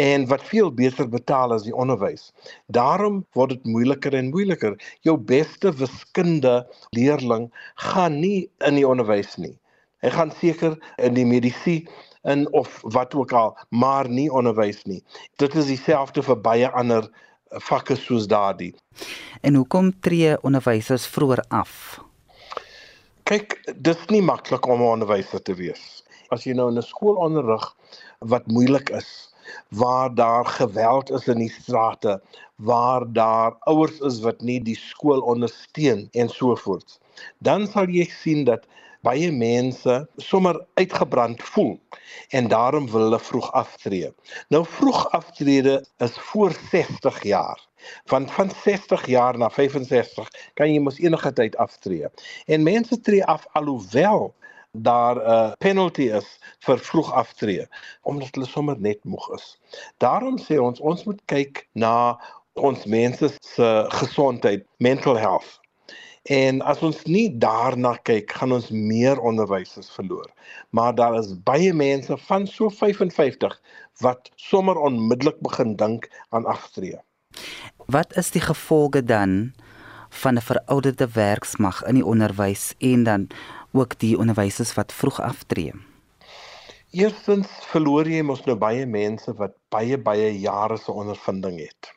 en wat veel beter betaal as die onderwys. Daarom word dit moeiliker en moeiliker. Jou beste wiskunde leerling gaan nie in die onderwys nie. Hy gaan seker in die medisyne in of wat ook al, maar nie onderwys nie. Dit is dieselfde vir baie ander vakke soos daardie. En hoekom tree onderwysers vroeër af? Kyk, dis nie maklik om 'n onderwyser te wees. As jy nou in 'n skool onderrig wat moeilik is, waar daar geweld is in die strate, waar daar ouers is wat nie die skool ondersteun en so voort, dan sal jy sien dat baie mense sommer uitgebrand voel en daarom wil hulle vroeg aftree. Nou vroeg aftrede is voor 60 jaar. Van van 60 jaar na 65 kan jy mos enige tyd aftree. En mense tree af alhoewel daar 'n uh, penalty is vir vroeg aftree omdat hulle sommer net moeg is. Daarom sê ons ons moet kyk na ons mense se gesondheid, mental health. En as ons nie daarna kyk, gaan ons meer onderwysers verloor. Maar daar is baie mense van so 55 wat sommer onmiddellik begin dink aan aftree. Wat is die gevolge dan van 'n verouderde werksmag in die onderwys en dan ook die onderwysers wat vroeg aftree? Eerstens verloor jy mos nou baie mense wat baie baie jare se ondervinding het.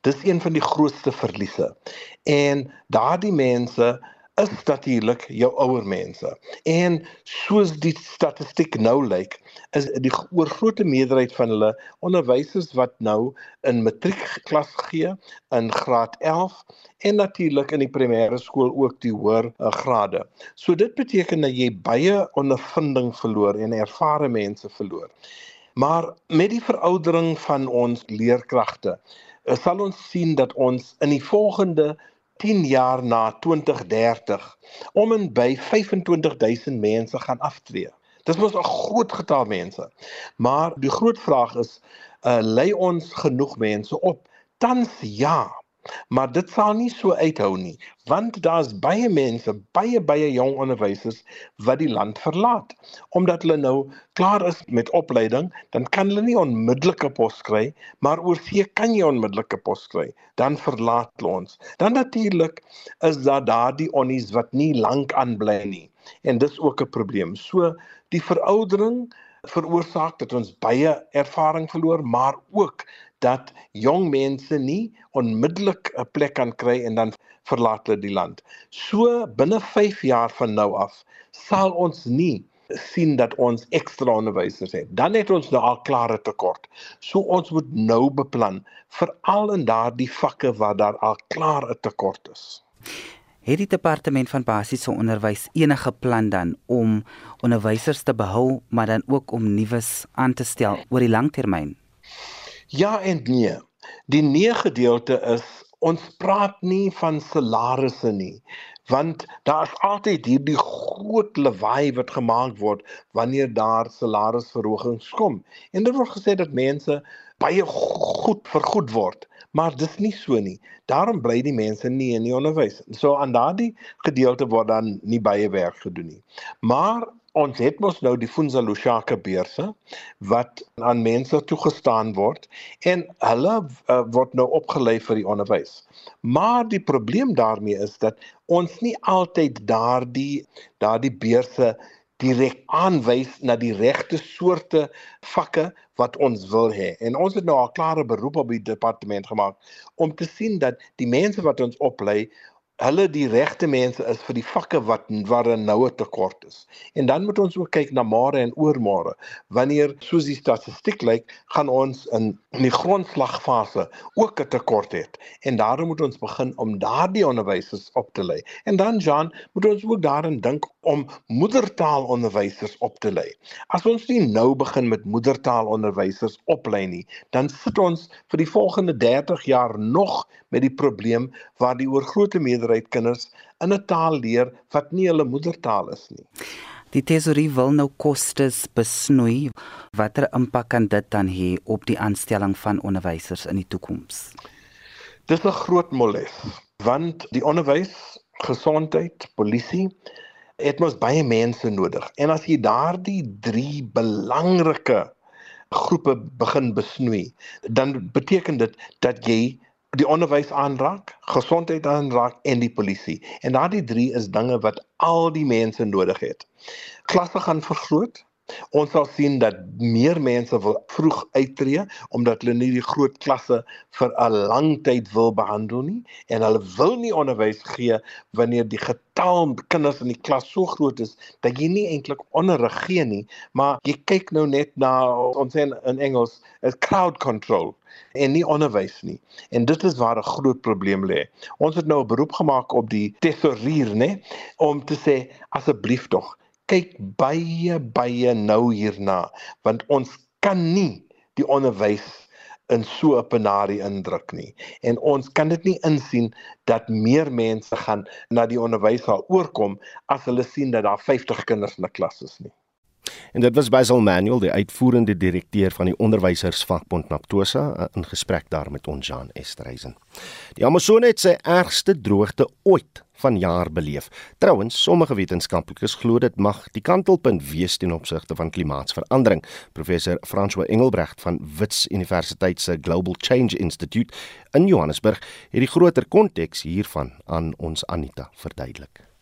Dis een van die grootste verliese. En daardie mense is natuurlik jou ouer mense. En soos die statistiek nou lyk, is die oorgrootste meerderheid van hulle onderwysers wat nou in matriekklas gee in graad 11 en natuurlik in die primêre skool ook die hoër uh, grade. So dit beteken dat jy baie ondervinding verloor en ervare mense verloor. Maar met die veroudering van ons leerkragte, uh, sal ons sien dat ons in die volgende 10 jaar na 2030 om en by 25000 mense gaan aftree. Dis mos 'n groot getal mense. Maar die groot vraag is, uh, lei ons genoeg mense op? Tans ja, Maar dit sal nie so uithou nie, want daar's baie mense, baie baie jong onderwysers wat die land verlaat omdat hulle nou klaar is met opleiding, dan kan hulle nie onmiddellike pos kry, maar oor see kan jy onmiddellike pos kry. Dan verlaat hulle ons. Dan natuurlik is daar daardie onnies wat nie lank aanbly nie. En dis ook 'n probleem. So die veroudering veroorsaak dat ons baie ervaring verloor, maar ook dat jong mense nie onmiddellik 'n plek kan kry en dan verlaat hulle die land. So binne 5 jaar van nou af sal ons nie sien dat ons ekstra onderwysers het. Dan het ons nou al klare tekort. So ons moet nou beplan veral in daardie vakke waar daar al klaar 'n tekort is. Het die departement van basiese onderwys enige plan dan om onderwysers te behou, maar dan ook om nuus aan te stel oor die langtermyn? Ja en nee. Die nee gedeelte is ons praat nie van salarisse nie want daar's altyd hierdie groot lawaai wat gemaak word wanneer daar salarisverhogings kom. En dit word gesê dat mense baie goed vergoed word, maar dis nie so nie. Daarom bly die mense nie in die onderwys. So aan daardie gedeelte word dan nie baie werk gedoen nie. Maar ons het mos nou die Funza Lushaka beurse wat aan mense toegestaan word en hulle uh, word nou opgelei vir die onderwys. Maar die probleem daarmee is dat ons nie altyd daardie daardie beurse direk aanwys na die regte soorte vakke wat ons wil hê. En ons het nou al klare beroep op die departement gemaak om te sien dat die mense wat ons oplei hulle die regte mense is vir die vakke wat waar 'n noue tekort is. En dan moet ons ook kyk na môre en oormôre. Wanneer soos die statistiek lyk, gaan ons in in die grondslagfase ook 'n tekort hê. En daarom moet ons begin om daardie onderwysers op te lei. En dan Jan, moet ons ook daarin dink om moedertaalonderwysers op te lei. As ons nie nou begin met moedertaalonderwysers oplei nie, dan sit ons vir die volgende 30 jaar nog met die probleem waar die oorgrootste meerderheid kinders in 'n taal leer wat nie hulle moedertaal is nie. Die tesorie wil nou kostes besnoei. Watter impak kan dit dan hê op die aanstelling van onderwysers in die toekoms? Dis 'n groot moles, want die onderwys, gesondheid, polisie het mos baie mense nodig. En as jy daardie 3 belangrike groepe begin besnoei, dan beteken dit dat jy die onderwys aanraak, gesondheid aanraak en die polisie. En daardie drie is dinge wat al die mense nodig het. Klasse gaan vergroot. Ons sal sien dat meer mense wil vroeg uittreë omdat hulle nie die groot klasse vir 'n lang tyd wil behandel nie en hulle wil nie onderwys gee wanneer die getal kinders in die klas so groot is dat jy nie eintlik onderrig gee nie, maar jy kyk nou net na ons sê in Engels is crowd control en nie onderwys nie. En dit is waar 'n groot probleem lê. Ons het nou 'n beroep gemaak op die tesourier, né, om te sê asseblief tog kyk baie baie nou hierna, want ons kan nie die onderwys in so 'n penarie indruk nie. En ons kan dit nie insien dat meer mense gaan na die onderwys sal oorkom as hulle sien dat daar 50 kinders in 'n klas is nie. En dit was Basil Manuel, die uitvoerende direkteur van die onderwysersvakbond Naptosa, eh, in gesprek daar met ons Jan Estreisen. Die Amazone het sy ergste droogte ooit vanjaar beleef. Trouwens, sommige wetenskaplikes glo dit mag die kantelpunt wees ten opsigte van klimaatsverandering. Professor François Engelbrecht van Wits Universiteit se Global Change Institute in Johannesburg het die groter konteks hiervan aan ons Anita verduidelik.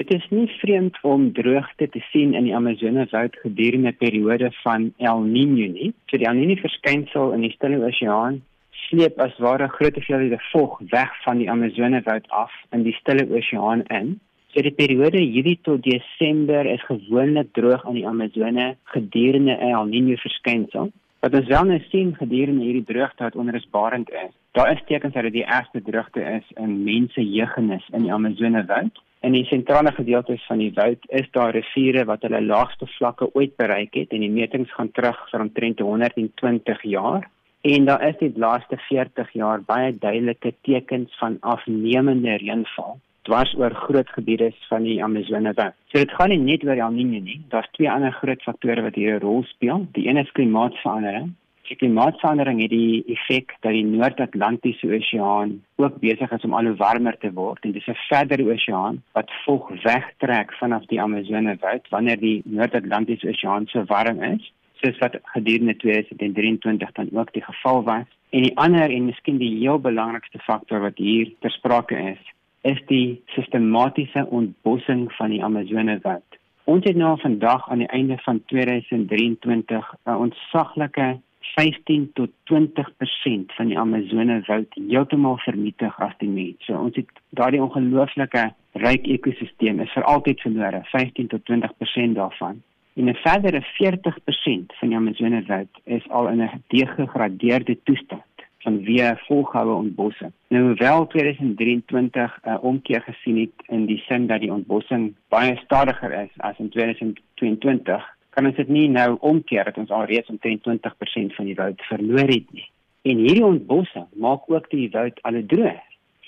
Dit is nie vreemd om droogte te sien in die Amazonewoud gedurende 'n periode van El Niño nie. So die El Niño verskynsel in die Stille Oseaan sleep as ware groot hoeveelhede vog weg van die Amazonewoud af in die Stille Oseaan in. So die periode Julie tot Desember is gewoonlik droog aan die Amazone gedurende 'n El Niño verskynsel. Wat ons wel nou sien gedurende hierdie droogte wat onrusbarend is. Daar is tekens dat dit die eerste droogte is in mense jeugennis in die Amazonewoud. In die sentrale gedeeltes van die woud is daar riviere wat hulle laagste vlakke ooit bereik het en die metings gaan terug vir omtrent 120 jaar. En daar is die laaste 40 jaar baie duidelike tekens van afnemende reënval dwars oor groot gebiede van die Amazone woud. So dit gaan nie net oor El Niño nie, daar's twee ander groot faktore wat hier 'n rol speel. Die een is klimaatsverandering Die klimaatsverandering het die effek dat die Noord-Atlantiese Oseaan ook besig is om al hoe warmer te word en dis 'n verdere oseaan wat vog wegtrek vanaf die Amazone woud wanneer die Noord-Atlantiese Oseaan so warm is soos wat gedurende 2023 dan ook die geval was. En die ander en miskien die heel belangrikste faktor wat hier ter sprake is, is die sistematiese ontbossing van die Amazone woud. Ons het nou vandag aan die einde van 2023 'n ontsaglike 15 tot 20% van die Amazone woud heeltemal vernietig as die mens. So ons het daardie ongelooflike ryk ekosisteem is vir altyd verlore, 15 tot 20% daarvan. En 'n verdere 40% van die Amazone woud is al in 'n gedegradeerde toestand van weer volgehoue ontbossing. Nou wel 2023 'n uh, omkeer gesien het in die sin dat die ontbossing baie stadiger is as in 2022 kan ons dit nie nou omkeer dat ons alreeds omtrent 20% van die woud verloor het nie. En hierdie ontbossing maak ook die woud al droog.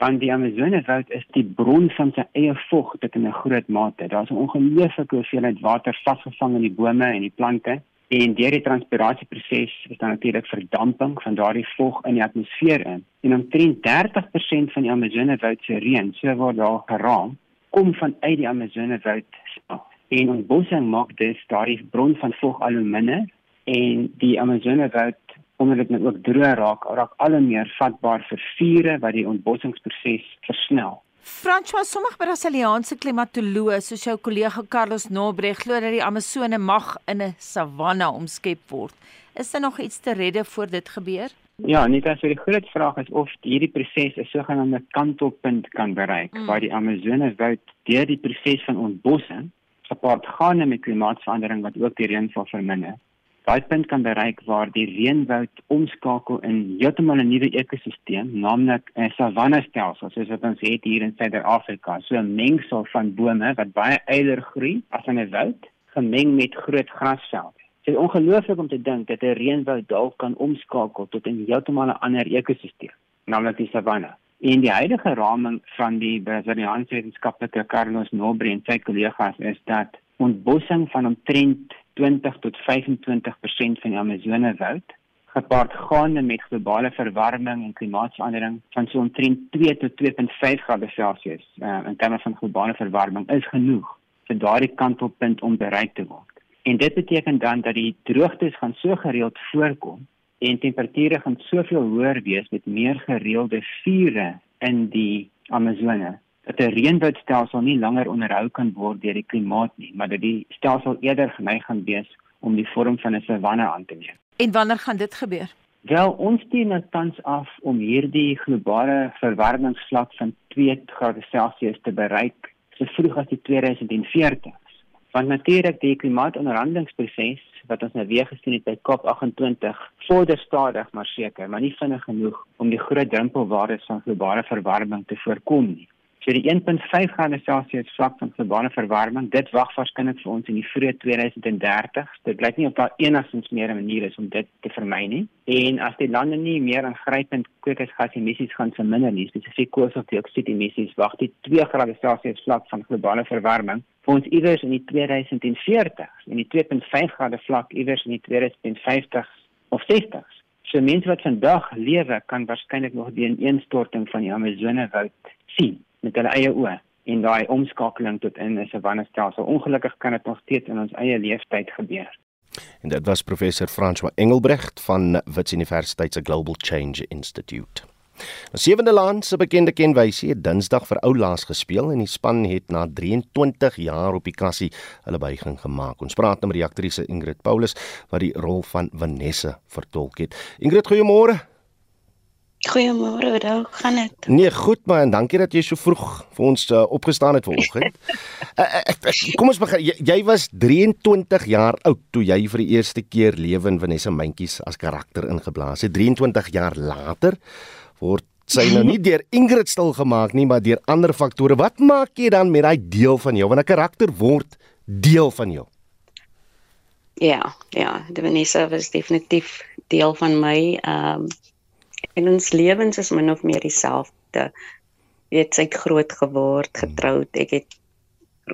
Want die Amazone woud is die bron van sy eie vog tot in 'n groot mate. Daar's 'n ongelooflike hoeveelheid water vasgevang in die bome en die plante en deur die transpirasieproses is daar natuurlik verdamping van daardie vog in die atmosfeer in. En omtrent 30% van die Amazone woud se reën, so word daar geraam, kom vanuit die Amazone woud self. En ontbossing maak dus daardie bron van vog al hoe minder en die Amazone woud omdat dit nou ook droog raak, raak al meer vatbaar vir vure wat die ontbossingsproses versnel. François, sommige Brasiliaanse klimatoloë soos jou kollega Carlos Nobre glo dat die Amazone mag in 'n savanna omskep word. Is daar nog iets te redde voor dit gebeur? Ja, net as die groot vraag is of hierdie proses 'n sogenaamde kantelpunt kan bereik mm. waar die Amazone woud deur die proses van ontbossing gepaard gaan met klimaatsverandering wat ook die reënval verminder. Daai punt kan bereik waar die reënwoud omskakel in heeltemal 'n nuwe ekosisteem, naamlik 'n savannestelsel soos wat ons het hier in Suider-Afrika, so 'n mengsel van bome wat baie eiler groei as in 'n woud, gemeng met groot grasvelde. Dit is ongelooflik om te dink dat 'n reënwoud dalk kan omskakel tot 'n heeltemal ander ekosisteem, naamlik die savanne. En die huidige raming van die Brasiliaanse wetenskaplike Carlos Nobre en sy kollegas is dat ontbossing van omtrent 20 tot 25% van die Amazone woud gepaard gaande met globale verwarming en klimaatsverandering van so omtrent 2 tot 2.5 grade Celsius uh, in terme van globale verwarming is genoeg vir daardie kantelpunt om bereik te word. En dit beteken dan dat die droogtes gaan so gereeld voorkom en temperature gaan soveel hoër wees met meer gereelde vure in die Amazone dat 'n reënwoudstelsel nie langer onderhou kan word deur die klimaat nie, maar dat die stelsel eerder geneig gaan wees om die vorm van 'n savanne aan te neem. En wanneer gaan dit gebeur? Wel, ons teen nou tans af om hierdie globale verwarmingsvlak van 2°C te bereik so vroeg as die 2040 want natuurlik die klimaatonderhandelingsproses wat ons nou weer gesien het by COP28 vorder stadig maar seker, maar nie vinnig genoeg om die groot drempelwaardes van globale verwarming te voorkom nie. So die 1.5 grade Celsius vlak van globale verwarming, dit wag waarskynlik vir ons in die vroeë 2030. Dit blyk nie of daar enigstens meer 'n manier is om dit te vermy nie. En as die lande nie meer aangrypend kweekhuisgasemissies gaan verminder nie, spesifiek koolstofdioksied emissies, wag die 2 grade Celsius vlak van globale verwarming vir ons iewers in die 2040 en die 2.5 grade vlak iewers in die 2050 of 60. So mense wat vandag lewe kan waarskynlik nog die ineenstorting van die Amazone woud sien met hulle eie oë en daai omskakeling tot in 'n savannestelsel. Ongelukkig kan dit nog steeds in ons eie lewenstyd gebeur. En dit was professor François Engelbrecht van Wits Universiteit se Global Change Institute. Die sewende land se bekende kenwysie het Dinsdag vir Oulaas gespeel en die span het na 23 jaar op die kassie hulle buiging gemaak. Ons praat nou met die aktrise Ingrid Paulus wat die rol van Vanessa vertolk het. Ingrid, goeiemôre. Goeiemôre, hoe gaan dit? Nee, goed man, en dankie dat jy so vroeg vir ons uh, opgestaan het vanoggend. uh, uh, kom ons begin. Jy, jy was 23 jaar oud toe jy vir die eerste keer lewe in Vanessa Mentjies as karakter ingeblaas het. 23 jaar later word sy nou nie deur Ingrid stil gemaak nie, maar deur ander faktore. Wat maak jy dan met daai deel van jou? Want 'n karakter word deel van jou. Ja, ja, Vanessa was definitief deel van my. Ehm um, en ons lewens is min of meer dieselfde. Weet sy het groot geword, getroud. Ek het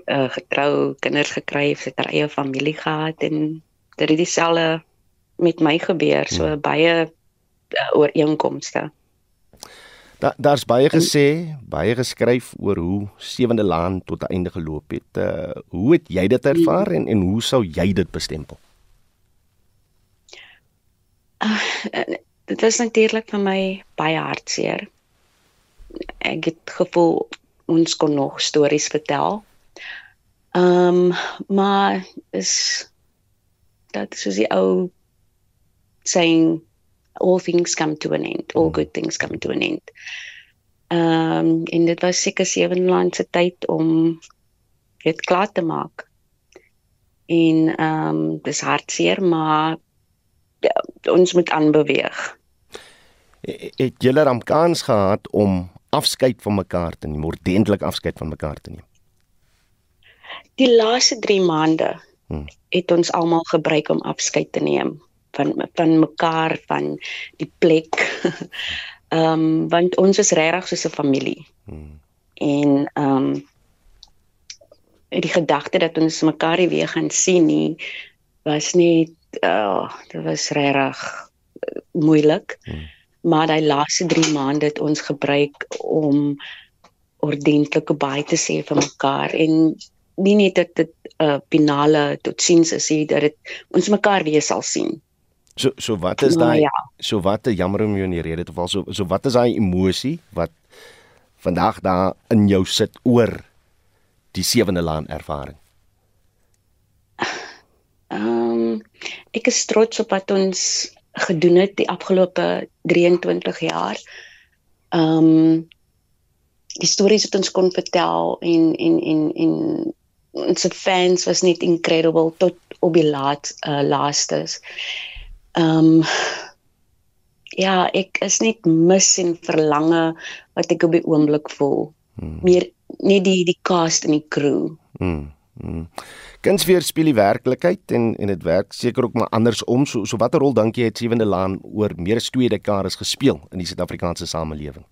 uh, getrou, kinders gekry, sy het haar eie familie gehad en dit het dieselfde met my gebeur. So hmm. baie uh, ooreenkomste. Da daar's baie gesê, baie geskryf oor hoe Sewende Laan tot 'n einde geloop het. Uh, hoe het jy dit ervaar en en hoe sou jy dit bestempel? Uh, dit was natuurlik vir my baie hartseer. Ek het gevoel ons kon nog stories vertel. Ehm um, maar is dat soos die ou saying all things come to an end, all good things come to an end. Ehm um, en dit was seker sewe land se tyd om dit klaar te maak. En ehm um, dis hartseer maar ja, ons moet aanbeweeg het julle dan kans gehad om afskeid van mekaar te neem, ordentlik afskeid van mekaar te neem? Die laaste 3 maande hmm. het ons almal gebruik om afskeid te neem van van mekaar van die plek. Ehm um, want ons is regtig soos 'n familie. Hmm. En ehm um, die gedagte dat ons mekaar weer gaan sien nie was nie uh dit was regtig uh, moeilik. Hmm maar daai laaste 3 maande het ons gebruik om ordentlike baie te sê vir mekaar en nie net dat dit 'n uh, finale totsiens is hier dat dit ons mekaar weer sal sien. So so wat is daai ja. so wat jammer om jou in die rede te val so so wat is daai emosie wat vandag daar in jou sit oor die sewende laan ervaring? Ehm um, ek is trots op wat ons gedoen het die afgelope 23 jaar. Ehm um, die stories wat ons kon vertel en en en en ons fans was net incredible tot op die laat uh, laastes. Ehm um, ja, ek is net mis en verlange wat ek op die oomblik voel. Hmm. Meer nie die die cast en die crew. Mm. mm. Kuns weer speel die werklikheid en en dit werk seker ook maar andersom. So so watter rol dink jy het Sewende Laan oor meer as 2 dekades gespeel in die Suid-Afrikaanse samelewing?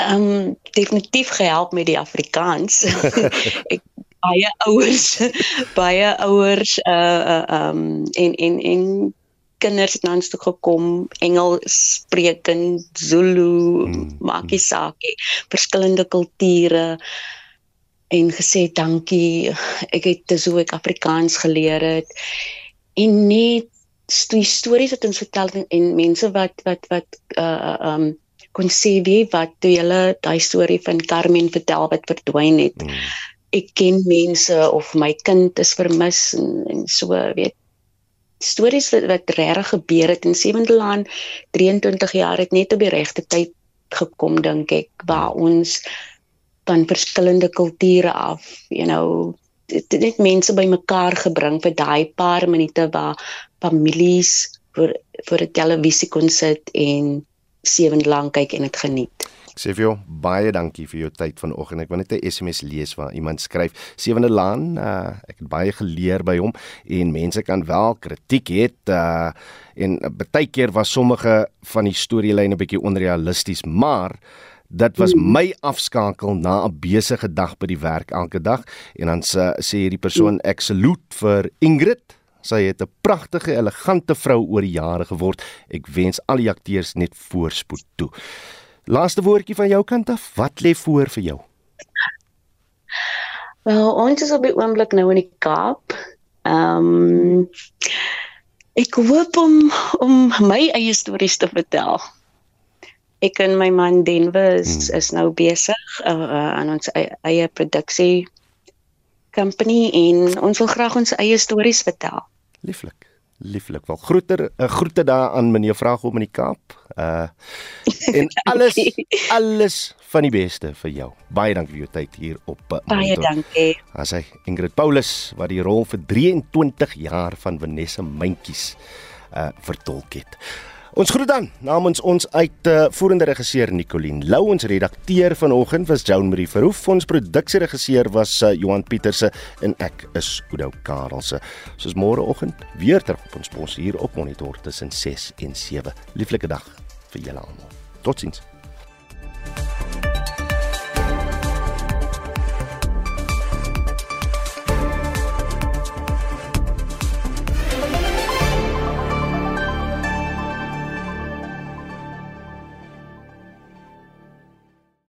Ehm um, definitief gehelp met die Afrikaans. ek baie ouers baie ouers uh uh um en en en kinders het nou toe gekom Engels sprekend Zulu mm. maakie saak verskillende kulture en gesê dankie ek het so ek Afrikaans geleer het. En net die stories wat ons vertel en mense wat wat wat uh um kon sê wie wat toe hulle daai storie van Carmen vertel wat verdwyn het mm. ek ken mense of my kind is vermis en, en so weet. Stories wat, wat regtig gebeur het in Sewendelaan 23 jaar het net op die regte tyd gekom dink ek waar ons van verskillende kulture af you know. Dit net mense bymekaar gebring vir daai paar minute waar families vir vir 'n televisie kon sit en Sewendelaan kyk en dit geniet. Sê vir jou baie dankie vir jou tyd vanoggend. Ek wil net 'n SMS lees waar iemand skryf: "Sewende Laan, uh, ek het baie geleer by hom en mense kan wel kritiek hê uh, en baie keer was sommige van die storielyne bietjie onrealisties, maar Dit was my afskakel na 'n besige dag by die werk elke dag en dan sê, sê hierdie persoon ek salute vir Ingrid. Sy het 'n pragtige, elegante vrou oor die jare geword. Ek wens al die akteurs net voorspoed toe. Laaste woordjie van jou kant af, wat lê voor vir jou? Wel, ons is op die oomblik nou in die Kaap. Ehm um, ek hoop om om my eie stories te vertel. Ek en my man Denver is, hmm. is nou besig uh, uh, aan ons eie, eie produksie company en ons wil graag ons eie stories vertel. Lieflik lieflik. Wel groete 'n uh, groete daar aan meneer Vraagop in die Kaap. Uh en alles alles van die beste vir jou. Baie dankie vir jou tyd hier op uh, Baie dankie. As hy Ingrid Paulus wat die rol vir 23 jaar van Vanessa Mentjies uh vertolk het. Ons groet dan namens ons uit uh, voerende regisseur Nicoline Lou ons redakteur vanoggend was Joan Marie Verhoef ons produksieregisseur was uh, Johan Pieterse en ek is Oudo Karelse. Soos môreoggend weer terug op ons pos hier op monitor tussen 6 en 7 lieflike dag vir julle almal. Totsiens